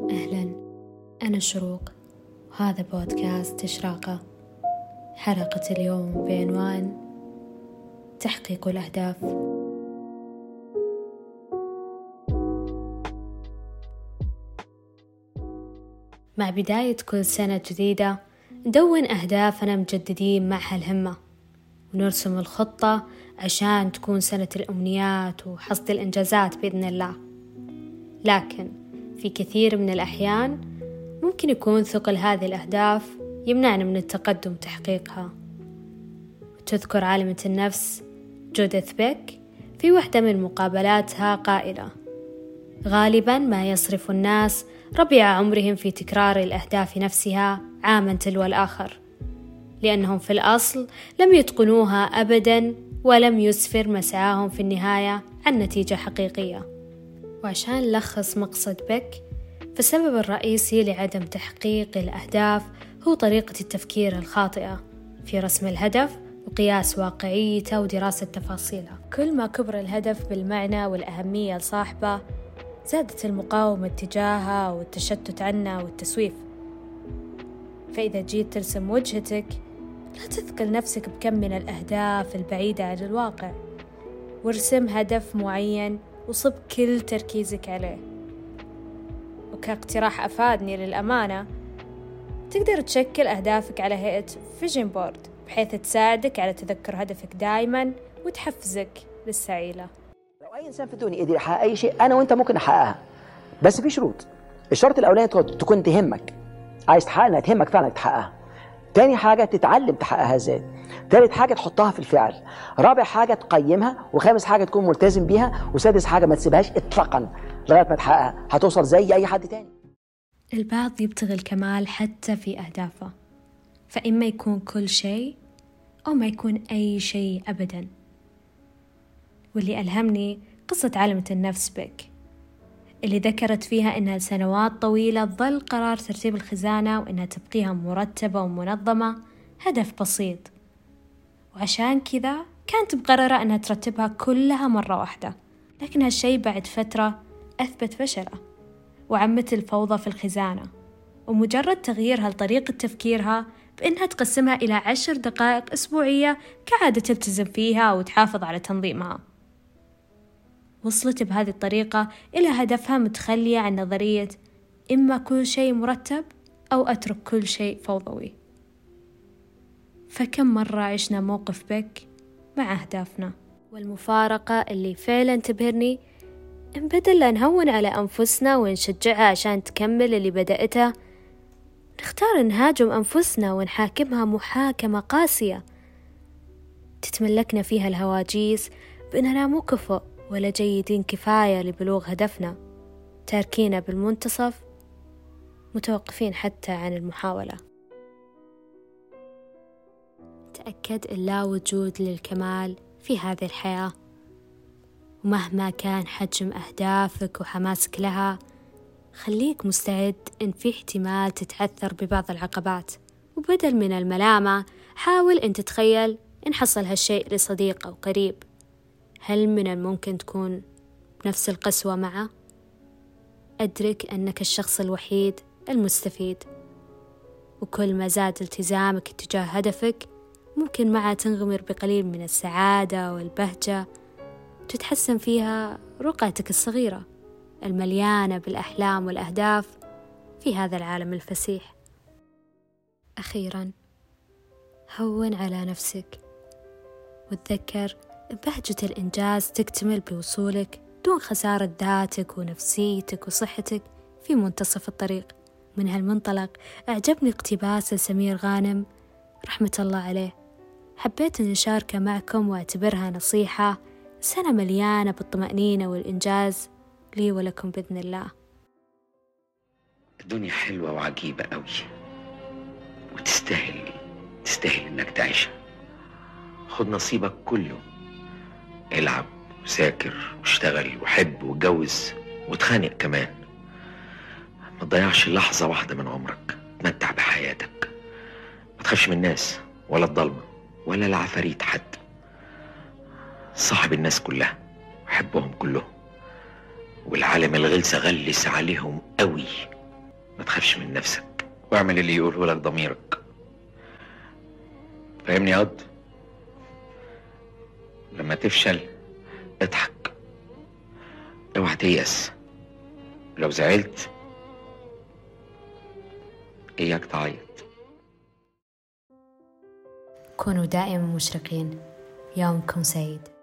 أهلا. أنا شروق. وهذا بودكاست إشراقة. حلقة اليوم بعنوان تحقيق الأهداف. مع بداية كل سنة جديدة ندون أهدافنا مجددين مع هالهمة. ونرسم الخطة عشان تكون سنة الأمنيات وحصد الإنجازات بإذن الله. لكن في كثير من الأحيان ممكن يكون ثقل هذه الأهداف يمنعنا من التقدم تحقيقها. تذكر عالمة النفس جوديث بيك في واحدة من مقابلاتها قائلة غالبا ما يصرف الناس ربيع عمرهم في تكرار الأهداف نفسها عاما تلو الآخر لأنهم في الأصل لم يتقنوها أبدا ولم يسفر مسعاهم في النهاية عن نتيجة حقيقية. وعشان نلخص مقصد بك فالسبب الرئيسي لعدم تحقيق الأهداف هو طريقة التفكير الخاطئة في رسم الهدف وقياس واقعيته ودراسة تفاصيله. كل ما كبر الهدف بالمعنى والأهمية لصاحبه زادت المقاومة تجاهه والتشتت عنه والتسويف. فإذا جيت ترسم وجهتك لا تثقل نفسك بكم من الأهداف البعيدة عن الواقع. وارسم هدف معين وصب كل تركيزك عليه. وكاقتراح أفادني للأمانة. تقدر تشكل أهدافك على هيئة vision board بحيث تساعدك على تذكر هدفك دايما وتحفزك للسعي له لو أي إنسان في الدنيا قدر يحقق أي شيء أنا وأنت ممكن نحققها. بس في شروط. الشرط الأولاني تكون- تهمك. عايز تحققها تهمك فعلا تحققها. تاني حاجة تتعلم تحققها إزاي؟ تالت حاجة تحطها في الفعل. رابع حاجة تقيمها. وخامس حاجة تكون ملتزم بيها. وسادس حاجة ما تسيبهاش اطلاقا لغاية ما تحققها. هتوصل زي أي حد تاني. البعض يبتغي الكمال حتى في أهدافه. فإما يكون كل شيء أو ما يكون أي شيء أبدا. واللي ألهمني قصة عالمة النفس بك. اللي ذكرت فيها إنها لسنوات طويلة ظل قرار ترتيب الخزانة وإنها تبقيها مرتبة ومنظمة هدف بسيط. وعشان كذا كانت مقررة إنها ترتبها كلها مرة واحدة. لكن هالشي بعد فترة أثبت فشله وعمت الفوضى في الخزانة. ومجرد تغييرها لطريقة تفكيرها بإنها تقسمها إلى عشر دقائق أسبوعية كعادة تلتزم فيها وتحافظ على تنظيمها. وصلت بهذه الطريقة إلى هدفها متخلية عن نظرية إما كل شيء مرتب أو أترك كل شيء فوضوي. فكم مرة عشنا موقف بك مع أهدافنا؟ والمفارقة اللي فعلا تبهرني إن بدل لا نهون على أنفسنا ونشجعها عشان تكمل اللي بدأته نختار نهاجم أنفسنا ونحاكمها محاكمة قاسية. تتملكنا فيها الهواجيس بأننا مو كفؤ ولا جيدين كفاية لبلوغ هدفنا تاركينا بالمنتصف متوقفين حتى عن المحاولة. تأكد أن لا وجود للكمال في هذه الحياة. ومهما كان حجم أهدافك وحماسك لها خليك مستعد إن في احتمال تتعثر ببعض العقبات. وبدل من الملامة حاول إن تتخيل إن حصل هالشيء لصديق أو قريب. هل من الممكن تكون بنفس القسوة معه؟ أدرك أنك الشخص الوحيد المستفيد وكل ما زاد التزامك تجاه هدفك ممكن معه تنغمر بقليل من السعادة والبهجة تتحسن فيها رقعتك الصغيرة المليانة بالأحلام والأهداف في هذا العالم الفسيح أخيرا هون على نفسك وتذكر بهجة الإنجاز تكتمل بوصولك دون خسارة ذاتك ونفسيتك وصحتك في منتصف الطريق. من هالمنطلق أعجبني اقتباس لسمير غانم. رحمة الله عليه. حبيت أن أشاركه معكم وأعتبرها نصيحة سنة مليانة بالطمأنينة والإنجاز لي ولكم بإذن الله. الدنيا حلوة وعجيبة قوي وتستاهل تستاهل إنك تعيشها. خد نصيبك كله. العب وذاكر واشتغل وحب واتجوز واتخانق كمان. ما تضيعش لحظة واحدة من عمرك تمتع بحياتك. ما تخافش من الناس ولا الضلمة ولا العفاريت حتى صاحب الناس كلها وحبهم كلهم. والعالم الغلسة غلس عليهم قوي. ما تخافش من نفسك. واعمل اللي يقوله لك ضميرك. فاهمني يا قد لما تفشل اضحك. اوعى تيأس. لو زعلت اياك تعيط. كونوا دائما مشرقين. يومكم سعيد.